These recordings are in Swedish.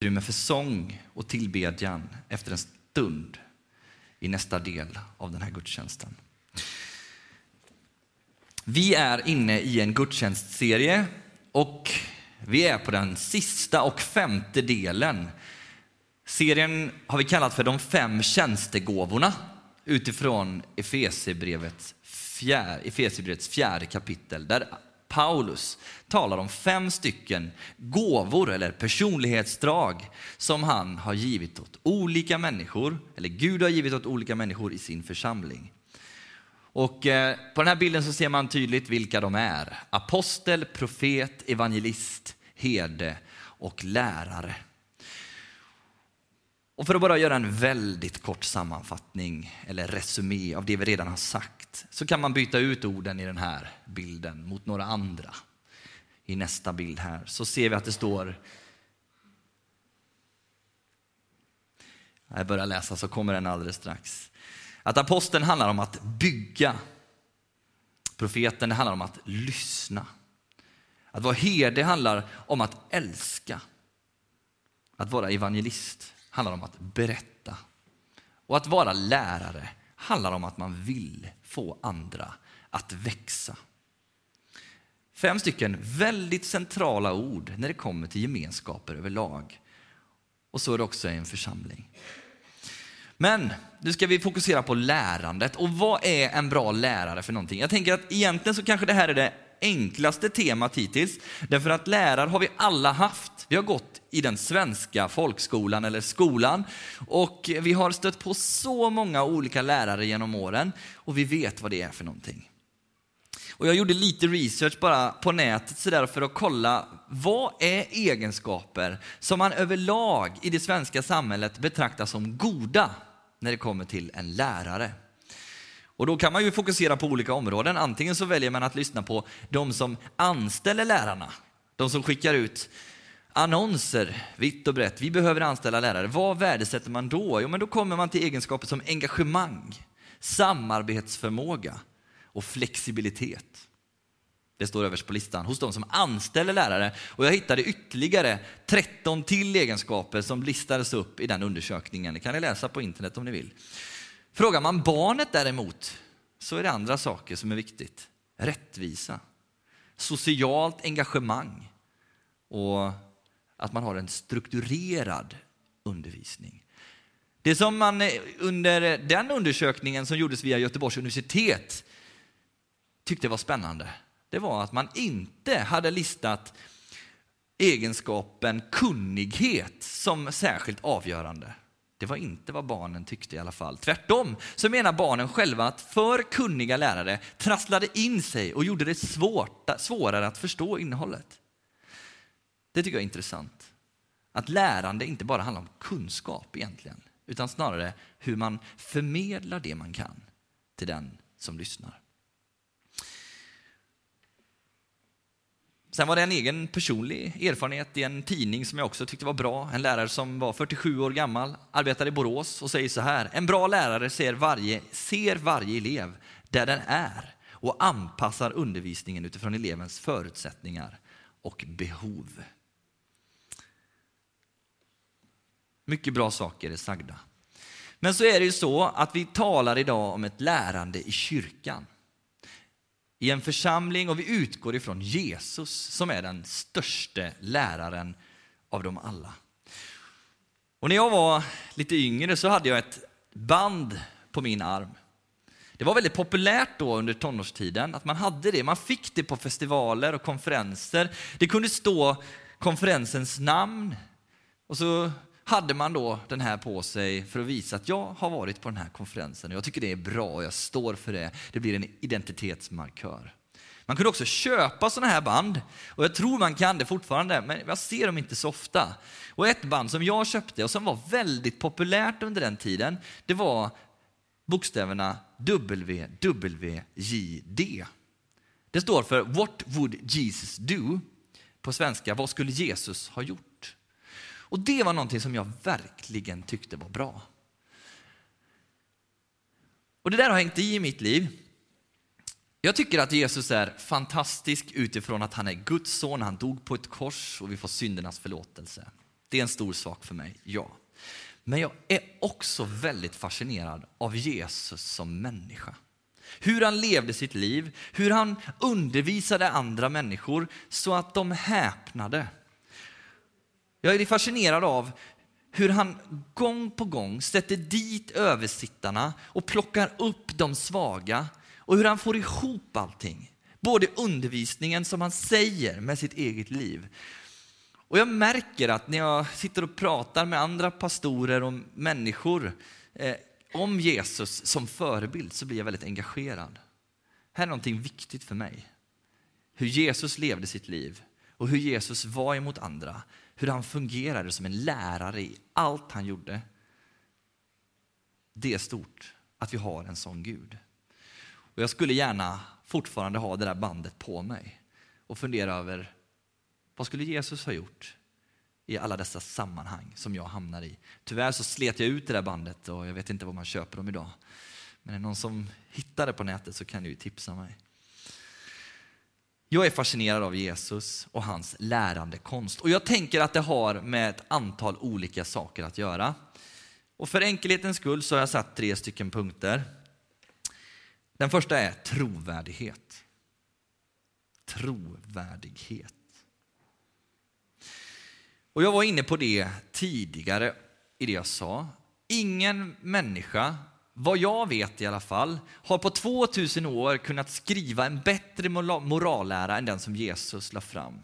utrymme för sång och tillbedjan efter en stund i nästa del av den här gudstjänsten. Vi är inne i en gudstjänstserie och vi är på den sista och femte delen. Serien har vi kallat för de fem tjänstegåvorna utifrån Efesierbrevets fjärde, Efesierbrevets fjärde kapitel där Paulus talar om fem stycken gåvor eller personlighetsdrag som han har givit åt olika människor, eller Gud har givit åt olika människor i sin församling. Och eh, på den här bilden så ser man tydligt vilka de är. Apostel, profet, evangelist, herde och lärare. Och för att bara göra en väldigt kort sammanfattning eller resumé av det vi redan har sagt så kan man byta ut orden i den här bilden mot några andra. I nästa bild här så ser vi att det står Jag börjar läsa så kommer den alldeles strax. Att aposteln handlar om att bygga. Profeten det handlar om att lyssna. Att vara herde handlar om att älska. Att vara evangelist handlar om att berätta. Och att vara lärare handlar om att man vill få andra att växa. Fem stycken väldigt centrala ord när det kommer till gemenskaper överlag. Och så är det också i en församling. Men nu ska vi fokusera på lärandet. Och vad är en bra lärare för någonting? Jag tänker att egentligen så kanske det här är det enklaste temat hittills. Därför att lärare har vi alla haft. Vi har gått i den svenska folkskolan eller skolan och vi har stött på så många olika lärare genom åren och vi vet vad det är för någonting. Och jag gjorde lite research bara på nätet så där för att kolla vad är egenskaper som man överlag i det svenska samhället betraktar som goda när det kommer till en lärare. Och då kan man ju fokusera på olika områden. Antingen så väljer man att lyssna på de som anställer lärarna. De som skickar ut annonser vitt och brett. Vi behöver anställa lärare. Vad värdesätter man då? Jo, men då kommer man till egenskaper som engagemang, samarbetsförmåga och flexibilitet. Det står överst på listan hos de som anställer lärare. Och jag hittade ytterligare 13 till egenskaper som listades upp i den undersökningen. Det kan ni läsa på internet om ni vill. Frågar man barnet däremot så är det andra saker som är viktigt. Rättvisa, socialt engagemang och att man har en strukturerad undervisning. Det som man eh, under den undersökningen som gjordes via Göteborgs universitet tyckte var spännande, det var att man inte hade listat egenskapen kunnighet som särskilt avgörande. Det var inte vad barnen tyckte i alla fall. Tvärtom så menar barnen själva att för kunniga lärare trasslade in sig och gjorde det svårt, svårare att förstå innehållet. Det tycker jag är intressant. Att lärande inte bara handlar om kunskap egentligen, utan snarare hur man förmedlar det man kan till den som lyssnar. Sen var det en egen personlig erfarenhet i en tidning som jag också tyckte var bra. En lärare som var 47 år gammal, arbetade i Borås och säger så här. En bra lärare ser varje, ser varje elev där den är och anpassar undervisningen utifrån elevens förutsättningar och behov. Mycket bra saker är sagda. Men så är det ju så att vi talar idag om ett lärande i kyrkan i en församling och vi utgår ifrån Jesus som är den största läraren av dem alla. Och när jag var lite yngre så hade jag ett band på min arm. Det var väldigt populärt då under tonårstiden att man hade det. Man fick det på festivaler och konferenser. Det kunde stå konferensens namn och så hade man då den här på sig för att visa att jag har varit på den här konferensen. Jag tycker det är bra och jag står för det. Det blir en identitetsmarkör. Man kunde också köpa sådana här band och jag tror man kan det fortfarande, men jag ser dem inte så ofta. Och ett band som jag köpte och som var väldigt populärt under den tiden, det var bokstäverna WWJD. Det står för What would Jesus do? På svenska, vad skulle Jesus ha gjort? Och det var någonting som jag verkligen tyckte var bra. Och det där har hängt i i mitt liv. Jag tycker att Jesus är fantastisk utifrån att han är Guds son, han dog på ett kors och vi får syndernas förlåtelse. Det är en stor sak för mig, ja. Men jag är också väldigt fascinerad av Jesus som människa. Hur han levde sitt liv, hur han undervisade andra människor så att de häpnade. Jag är fascinerad av hur han gång på gång sätter dit översittarna och plockar upp de svaga och hur han får ihop allting. Både undervisningen som han säger med sitt eget liv. Och jag märker att när jag sitter och pratar med andra pastorer och människor eh, om Jesus som förebild så blir jag väldigt engagerad. Här är någonting viktigt för mig. Hur Jesus levde sitt liv och hur Jesus var emot andra. Hur han fungerade som en lärare i allt han gjorde. Det är stort att vi har en sån Gud. Och jag skulle gärna fortfarande ha det där bandet på mig och fundera över vad skulle Jesus ha gjort i alla dessa sammanhang som jag hamnar i. Tyvärr så slet jag ut det där bandet och jag vet inte var man köper dem idag. Men är det någon som hittar det på nätet så kan du ju tipsa mig. Jag är fascinerad av Jesus och hans lärande konst. Och jag tänker att det har med ett antal olika saker att göra. Och för enkelhetens skull så har jag satt tre stycken punkter. Den första är trovärdighet. Trovärdighet. Och jag var inne på det tidigare i det jag sa. Ingen människa, vad jag vet i alla fall, har på 2000 år kunnat skriva en bättre morallära än den som Jesus la fram.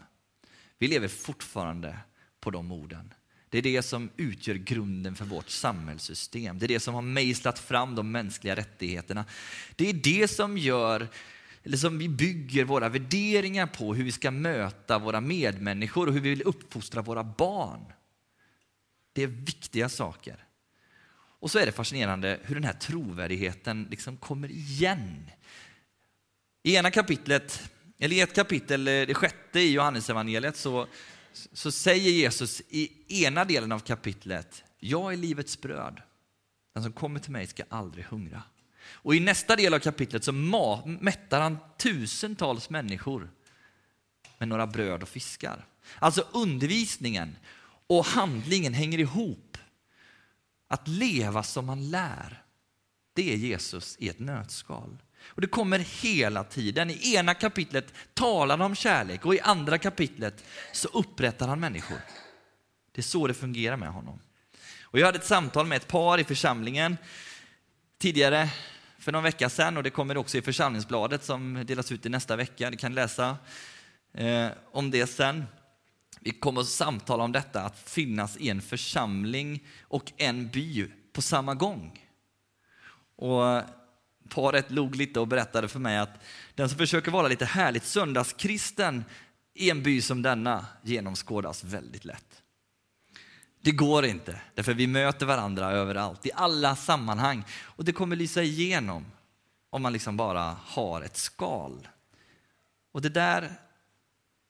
Vi lever fortfarande på de orden. Det är det som utgör grunden för vårt samhällssystem. Det är det som har mejslat fram de mänskliga rättigheterna. Det är det som gör eller som vi bygger våra värderingar på, hur vi ska möta våra medmänniskor och hur vi vill uppfostra våra barn. Det är viktiga saker. Och så är det fascinerande hur den här trovärdigheten liksom kommer igen. I ena kapitlet, eller i ett kapitel, eh, det sjätte i Johannesevangeliet, så, så säger Jesus i ena delen av kapitlet, jag är livets bröd. Den som kommer till mig ska aldrig hungra. Och i nästa del av kapitlet så mättar han tusentals människor med några bröd och fiskar. Alltså undervisningen och handlingen hänger ihop. Att leva som man lär, det är Jesus i ett nötskal. Och det kommer hela tiden. I ena kapitlet talar han om kärlek och i andra kapitlet så upprättar han människor. Det är så det fungerar med honom. Och jag hade ett samtal med ett par i församlingen tidigare för någon vecka sedan och det kommer också i församlingsbladet som delas ut i nästa vecka. Ni kan läsa eh, om det sen. Vi kommer att samtala om detta att finnas i en församling och en by på samma gång. Och paret log lite och berättade för mig att den som försöker vara lite härligt söndagskristen i en by som denna genomskådas väldigt lätt. Det går inte, därför vi möter varandra överallt, i alla sammanhang. Och det kommer lysa igenom om man liksom bara har ett skal. Och det där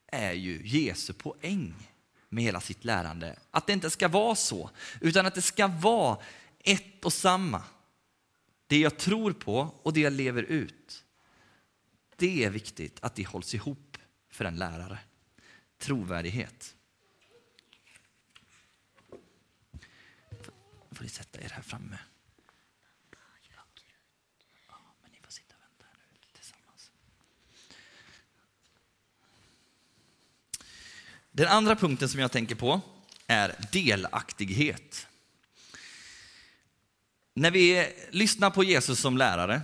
är ju Jesu poäng med hela sitt lärande. Att det inte ska vara så, utan att det ska vara ett och samma. Det jag tror på och det jag lever ut. Det är viktigt att det hålls ihop för en lärare. Trovärdighet. får ni sätta er här framme. men ni får sitta och vänta nu tillsammans. Den andra punkten som jag tänker på är delaktighet. När vi lyssnar på Jesus som lärare,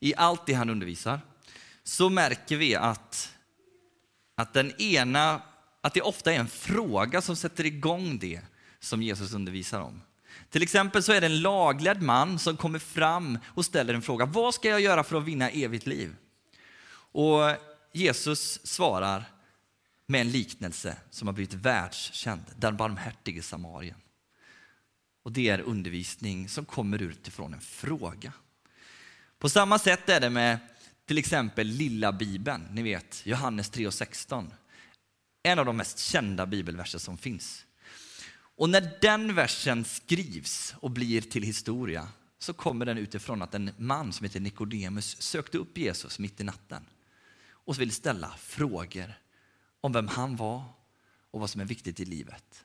i allt det han undervisar, så märker vi att, att, den ena, att det ofta är en fråga som sätter igång det som Jesus undervisar om. Till exempel så är det en lagledd man som kommer fram och ställer en fråga. Vad ska jag göra för att vinna evigt liv? Och Jesus svarar med en liknelse som har blivit världskänd, den barmhärtige samarien. Och det är undervisning som kommer utifrån en fråga. På samma sätt är det med till exempel lilla bibeln, ni vet Johannes 3.16. En av de mest kända bibelverser som finns. Och när den versen skrivs och blir till historia så kommer den utifrån att en man som heter Nikodemus sökte upp Jesus mitt i natten och ville ställa frågor om vem han var och vad som är viktigt i livet.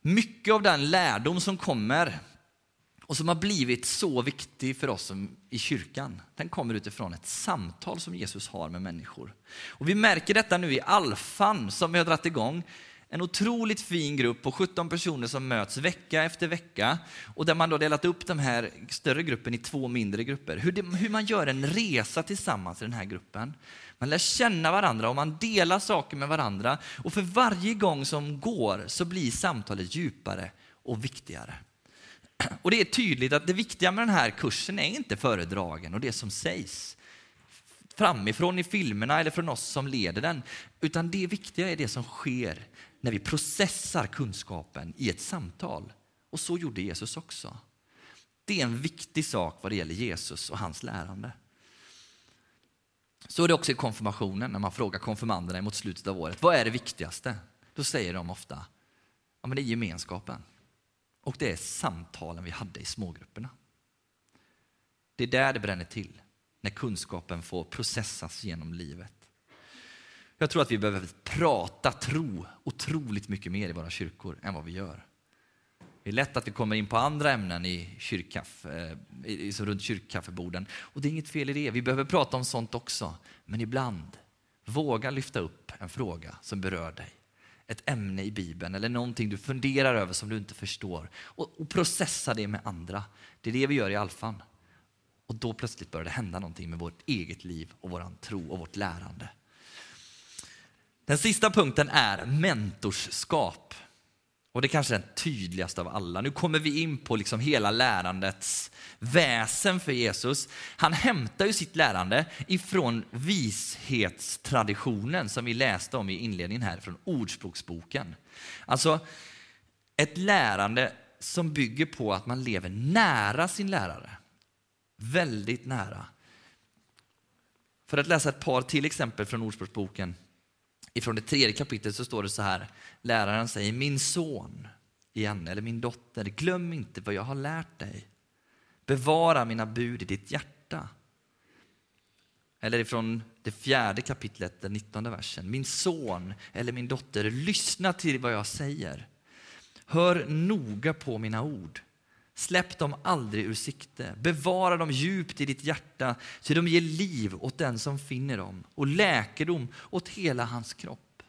mycket av den lärdom som kommer och som har blivit så viktig för oss i kyrkan, den kommer utifrån ett samtal som Jesus har med människor. Och vi märker detta nu i Alfan som vi har dragit igång. En otroligt fin grupp på 17 personer som möts vecka efter vecka och där man då delat upp den här större gruppen i två mindre grupper. Hur, det, hur man gör en resa tillsammans i den här gruppen. Man lär känna varandra och man delar saker med varandra och för varje gång som går så blir samtalet djupare och viktigare. Och det är tydligt att det viktiga med den här kursen är inte föredragen och det som sägs framifrån i filmerna eller från oss som leder den, utan det viktiga är det som sker när vi processar kunskapen i ett samtal. Och så gjorde Jesus också. Det är en viktig sak vad det gäller Jesus och hans lärande. Så är det också i konfirmationen när man frågar konfirmanderna mot slutet av året. Vad är det viktigaste? Då säger de ofta, ja men det är gemenskapen. Och det är samtalen vi hade i smågrupperna. Det är där det bränner till, när kunskapen får processas genom livet. Jag tror att vi behöver prata tro otroligt mycket mer i våra kyrkor än vad vi gör. Det är lätt att vi kommer in på andra ämnen i kyrkkaffe, eh, runt kyrkkaffeborden. Och det är inget fel i det. Vi behöver prata om sånt också. Men ibland, våga lyfta upp en fråga som berör dig. Ett ämne i Bibeln eller någonting du funderar över som du inte förstår. Och, och processa det med andra. Det är det vi gör i Alfan. Och då plötsligt börjar det hända någonting med vårt eget liv och vår tro och vårt lärande. Den sista punkten är mentorskap. Och det kanske är den tydligaste av alla. Nu kommer vi in på liksom hela lärandets väsen för Jesus. Han hämtar ju sitt lärande ifrån vishetstraditionen som vi läste om i inledningen här från Ordspråksboken. Alltså ett lärande som bygger på att man lever nära sin lärare. Väldigt nära. För att läsa ett par till exempel från Ordspråksboken ifrån det tredje kapitlet så står det så här. Läraren säger, min son, igen, eller min dotter, glöm inte vad jag har lärt dig. Bevara mina bud i ditt hjärta. Eller ifrån det fjärde kapitlet, den nittonde versen. Min son eller min dotter, lyssna till vad jag säger. Hör noga på mina ord. Släpp dem aldrig ur sikte. Bevara dem djupt i ditt hjärta, så de ger liv åt den som finner dem och läkedom åt hela hans kropp.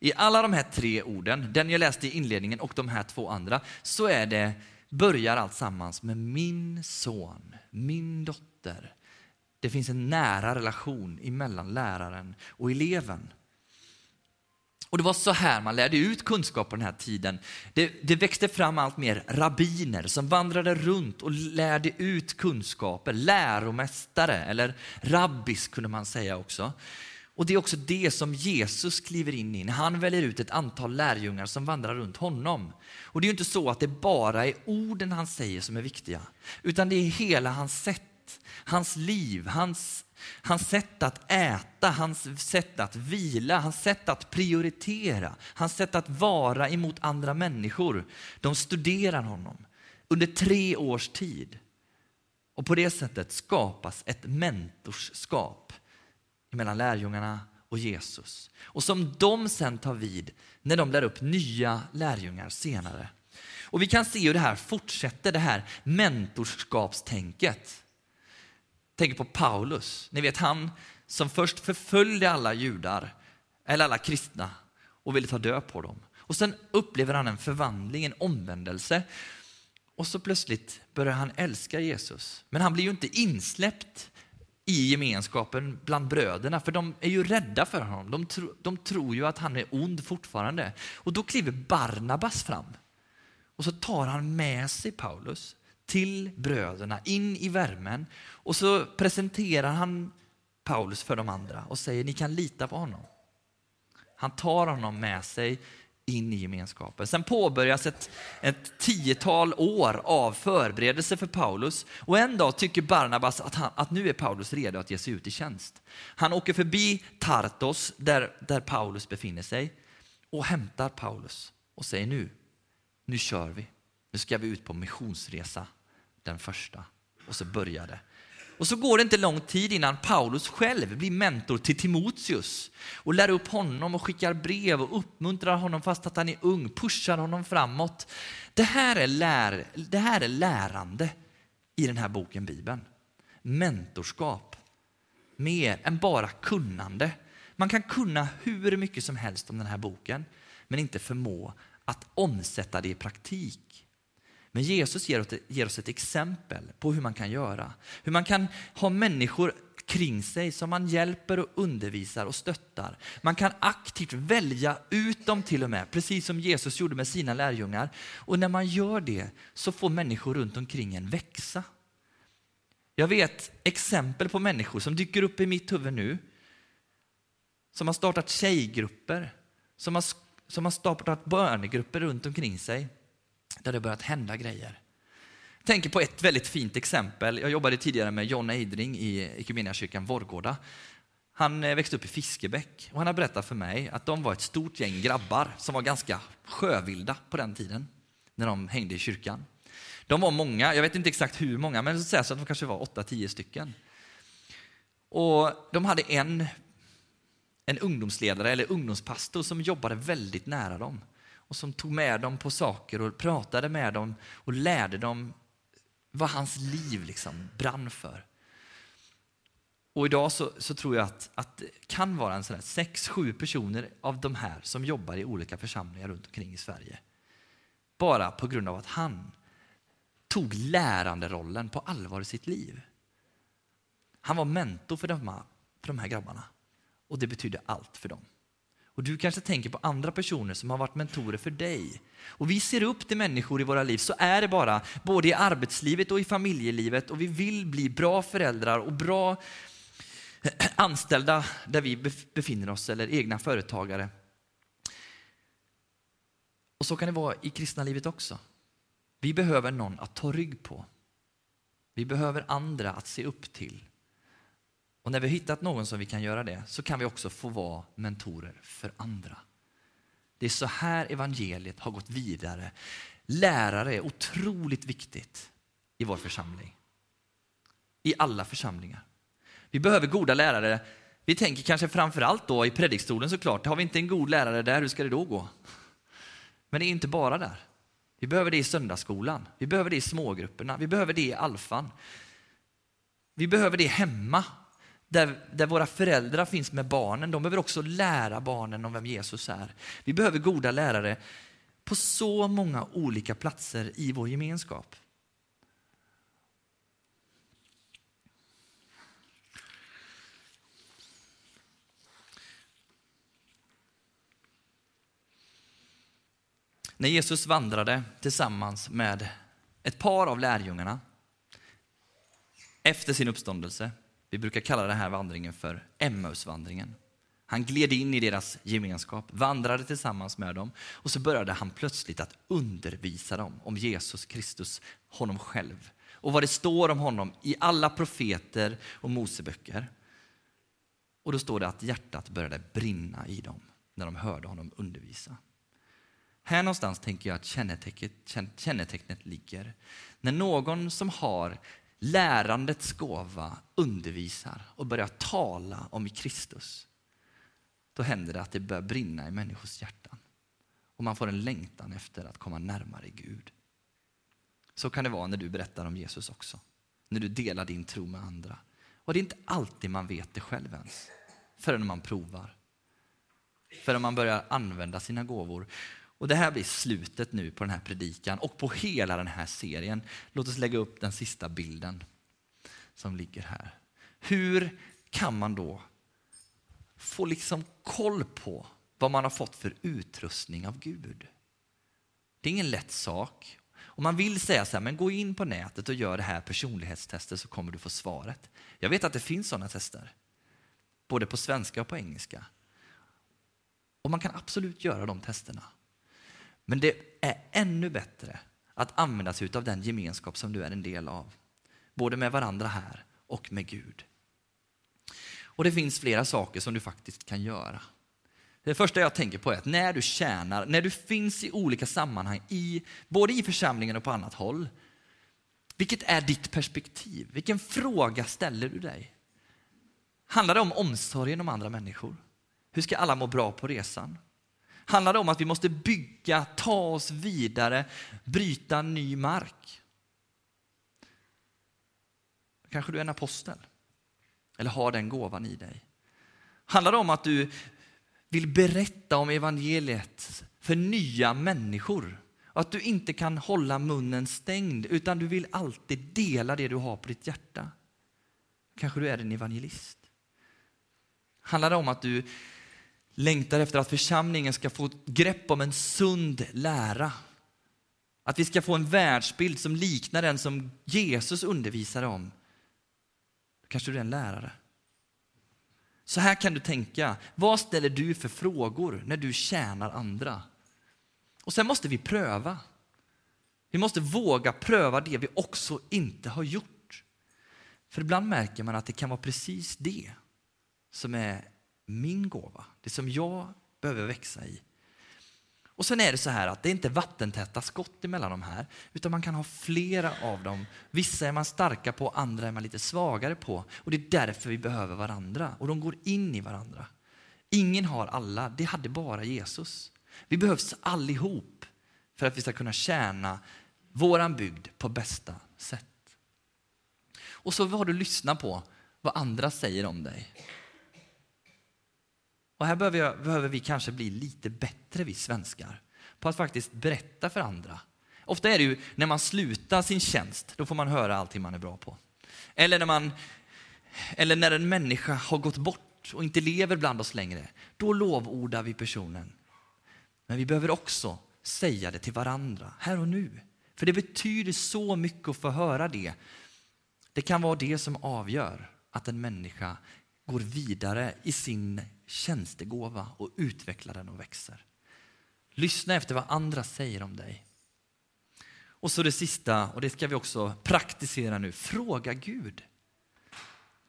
I alla de här tre orden, den jag läste i inledningen och de här två andra, så är det, börjar allt sammans med min son, min dotter. Det finns en nära relation mellan läraren och eleven. Och det var så här man lärde ut kunskap på den här tiden. Det, det växte fram allt mer rabbiner som vandrade runt och lärde ut kunskaper. Läromästare, eller rabbis kunde man säga också. Och det är också det som Jesus kliver in i när han väljer ut ett antal lärjungar som vandrar runt honom. Och det är ju inte så att det bara är orden han säger som är viktiga, utan det är hela hans sätt hans liv, hans, hans sätt att äta, hans sätt att vila, hans sätt att prioritera, hans sätt att vara emot andra människor. De studerar honom under tre års tid. Och på det sättet skapas ett mentorskap mellan lärjungarna och Jesus. Och som de sen tar vid när de lär upp nya lärjungar senare. Och vi kan se hur det här fortsätter, det här mentorskapstänket tänker på Paulus. Ni vet han som först förföljde alla judar, eller alla kristna och ville ta död på dem. Och sen upplever han en förvandling, en omvändelse. Och så plötsligt börjar han älska Jesus. Men han blir ju inte insläppt i gemenskapen bland bröderna, för de är ju rädda för honom. De, tro, de tror ju att han är ond fortfarande. Och då kliver Barnabas fram. Och så tar han med sig Paulus till bröderna, in i värmen. Och så presenterar han Paulus för de andra och säger ni kan lita på honom. Han tar honom med sig in i gemenskapen. Sen påbörjas ett, ett tiotal år av förberedelse för Paulus och en dag tycker Barnabas att, han, att nu är Paulus redo att ge sig ut i tjänst. Han åker förbi Tartos där, där Paulus befinner sig och hämtar Paulus och säger nu, nu kör vi. Nu ska vi ut på missionsresa den första. Och så börjar det. Och så går det inte lång tid innan Paulus själv blir mentor till Timoteus och lär upp honom och skickar brev och uppmuntrar honom fast att han är ung, pushar honom framåt. Det här är, lär, det här är lärande i den här boken Bibeln. Mentorskap. Mer än bara kunnande. Man kan kunna hur mycket som helst om den här boken men inte förmå att omsätta det i praktik. Men Jesus ger oss, ger oss ett exempel på hur man kan göra. Hur man kan ha människor kring sig som man hjälper och undervisar och stöttar. Man kan aktivt välja ut dem till och med, precis som Jesus gjorde med sina lärjungar. Och när man gör det så får människor runt omkring en växa. Jag vet exempel på människor som dyker upp i mitt huvud nu, som har startat tjejgrupper, som har, som har startat bönegrupper runt omkring sig där det börjat hända grejer. Jag tänker på ett väldigt fint exempel. Jag jobbade tidigare med John Eidring i kyrkan Vårgårda. Han eh, växte upp i Fiskebäck och han har berättat för mig att de var ett stort gäng grabbar som var ganska sjövilda på den tiden när de hängde i kyrkan. De var många, jag vet inte exakt hur många, men så att de kanske var 8-10 stycken. Och de hade en, en ungdomsledare eller ungdomspastor som jobbade väldigt nära dem och som tog med dem på saker och pratade med dem och lärde dem vad hans liv liksom brann för. Och idag så, så tror jag att, att det kan vara en sån här sex, sju personer av de här som jobbar i olika församlingar runt omkring i Sverige. Bara på grund av att han tog läranderollen på allvar i sitt liv. Han var mentor för de här, för de här grabbarna och det betydde allt för dem. Och du kanske tänker på andra personer som har varit mentorer för dig. Och vi ser upp till människor i våra liv, så är det bara, både i arbetslivet och i familjelivet. Och vi vill bli bra föräldrar och bra anställda där vi befinner oss, eller egna företagare. Och så kan det vara i kristna livet också. Vi behöver någon att ta rygg på. Vi behöver andra att se upp till. Och när vi har hittat någon som vi kan göra det så kan vi också få vara mentorer för andra. Det är så här evangeliet har gått vidare. Lärare är otroligt viktigt i vår församling. I alla församlingar. Vi behöver goda lärare. Vi tänker kanske framför allt då i predikstolen såklart. Har vi inte en god lärare där, hur ska det då gå? Men det är inte bara där. Vi behöver det i söndagsskolan, vi behöver det i smågrupperna, vi behöver det i alfan. Vi behöver det hemma där, där våra föräldrar finns med barnen. De behöver också lära barnen om vem Jesus är. Vi behöver goda lärare på så många olika platser i vår gemenskap. När Jesus vandrade tillsammans med ett par av lärjungarna efter sin uppståndelse vi brukar kalla den här vandringen för Emmausvandringen. Han gled in i deras gemenskap, vandrade tillsammans med dem och så började han plötsligt att undervisa dem om Jesus Kristus, honom själv. Och vad det står om honom i alla profeter och Moseböcker. Och då står det att hjärtat började brinna i dem när de hörde honom undervisa. Här någonstans tänker jag att kännetecknet, kännetecknet ligger. När någon som har lärandets gåva undervisar och börjar tala om Kristus, då händer det att det börjar brinna i människors hjärtan. Och man får en längtan efter att komma närmare Gud. Så kan det vara när du berättar om Jesus också. När du delar din tro med andra. Och det är inte alltid man vet det själv ens. Förrän man provar. Förrän man börjar använda sina gåvor. Och Det här blir slutet nu på den här predikan och på hela den här serien. Låt oss lägga upp den sista bilden som ligger här. Hur kan man då få liksom koll på vad man har fått för utrustning av Gud? Det är ingen lätt sak. Om man vill säga så här, men gå in på nätet och gör det här personlighetstestet så kommer du få svaret. Jag vet att det finns sådana tester, både på svenska och på engelska. Och man kan absolut göra de testerna. Men det är ännu bättre att använda sig av den gemenskap som du är en del av. Både med varandra här och med Gud. Och det finns flera saker som du faktiskt kan göra. Det första jag tänker på är att när du tjänar, när du finns i olika sammanhang, i, både i församlingen och på annat håll, Vilket är ditt perspektiv? Vilken fråga ställer du dig? Handlar det om omsorgen om andra människor? Hur ska alla må bra på resan? Handlar det om att vi måste bygga, ta oss vidare, bryta ny mark? Kanske du är en apostel? Eller har den gåvan i dig? Handlar det om att du vill berätta om evangeliet för nya människor? Och att du inte kan hålla munnen stängd, utan du vill alltid dela det du har på ditt hjärta. Kanske du är en evangelist. Handlar det om att du längtar efter att församlingen ska få grepp om en sund lära? Att vi ska få en världsbild som liknar den som Jesus undervisade om? Kanske du är en lärare. Så här kan du tänka. Vad ställer du för frågor när du tjänar andra? Och sen måste vi pröva. Vi måste våga pröva det vi också inte har gjort. För ibland märker man att det kan vara precis det som är min gåva, det som jag behöver växa i. Och sen är det så här att det är inte vattentäta skott emellan de här, utan man kan ha flera av dem. Vissa är man starka på, andra är man lite svagare på. Och det är därför vi behöver varandra. Och de går in i varandra. Ingen har alla, det hade bara Jesus. Vi behövs allihop för att vi ska kunna tjäna våran bygd på bästa sätt. Och så har du lyssnat på vad andra säger om dig. Och här behöver, jag, behöver vi kanske bli lite bättre, vi svenskar, på att faktiskt berätta för andra. Ofta är det ju när man slutar sin tjänst, då får man höra allting man är bra på. Eller när, man, eller när en människa har gått bort och inte lever bland oss längre, då lovordar vi personen. Men vi behöver också säga det till varandra, här och nu. För det betyder så mycket att få höra det. Det kan vara det som avgör att en människa går vidare i sin tjänstegåva och utvecklar den och växer. Lyssna efter vad andra säger om dig. Och så det sista, och det ska vi också praktisera nu. Fråga Gud.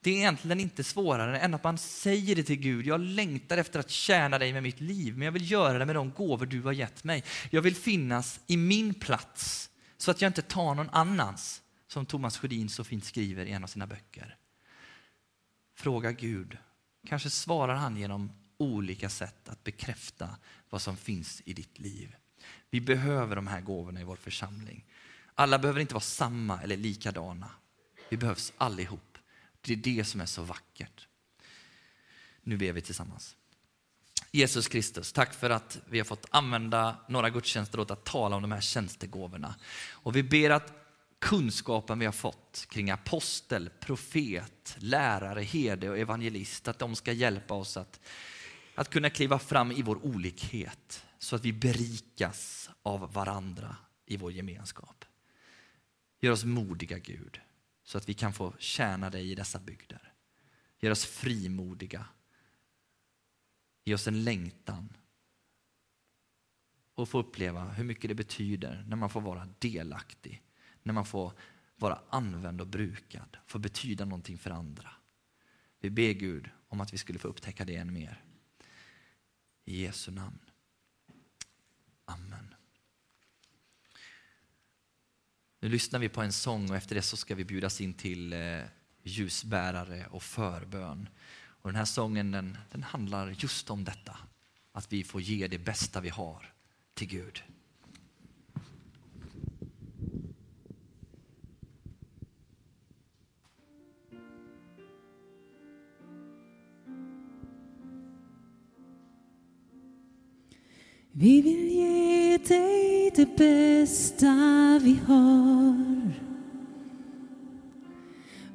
Det är egentligen inte svårare än att man säger det till Gud. Jag längtar efter att tjäna dig med mitt liv, men jag vill göra det med de gåvor du har gett mig. Jag vill finnas i min plats så att jag inte tar någon annans, som Thomas Sjödin så fint skriver i en av sina böcker. Fråga Gud. Kanske svarar han genom olika sätt att bekräfta vad som finns i ditt liv. Vi behöver de här gåvorna i vår församling. Alla behöver inte vara samma eller likadana. Vi behövs allihop. Det är det som är så vackert. Nu ber vi tillsammans. Jesus Kristus, tack för att vi har fått använda några gudstjänster åt att tala om de här tjänstegåvorna. Och vi ber att kunskapen vi har fått kring apostel, profet, lärare, herde och evangelist, att de ska hjälpa oss att, att kunna kliva fram i vår olikhet så att vi berikas av varandra i vår gemenskap. Gör oss modiga Gud så att vi kan få tjäna dig i dessa bygder. Gör oss frimodiga. Ge oss en längtan och få uppleva hur mycket det betyder när man får vara delaktig när man får vara använd och brukad, får betyda någonting för andra. Vi ber Gud om att vi skulle få upptäcka det än mer. I Jesu namn. Amen. Nu lyssnar vi på en sång och efter det så ska vi bjudas in till eh, ljusbärare och förbön. Och den här sången den, den handlar just om detta, att vi får ge det bästa vi har till Gud. Vi vill ge dig det bästa vi har.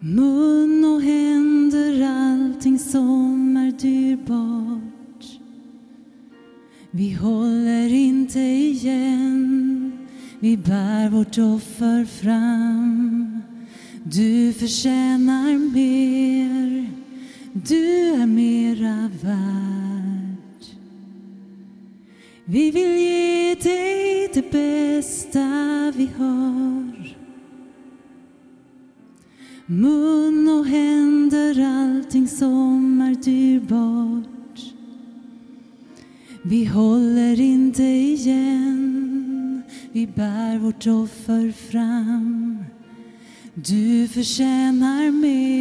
Mun och händer, allting som är dyrbart. Vi håller inte igen, vi bär vårt offer fram. Du förtjänar mer, du är mera värd. Vi vill ge dig det bästa vi har. Mun och händer, allting som är dyrbart. Vi håller inte igen, vi bär vårt offer fram. Du förtjänar mer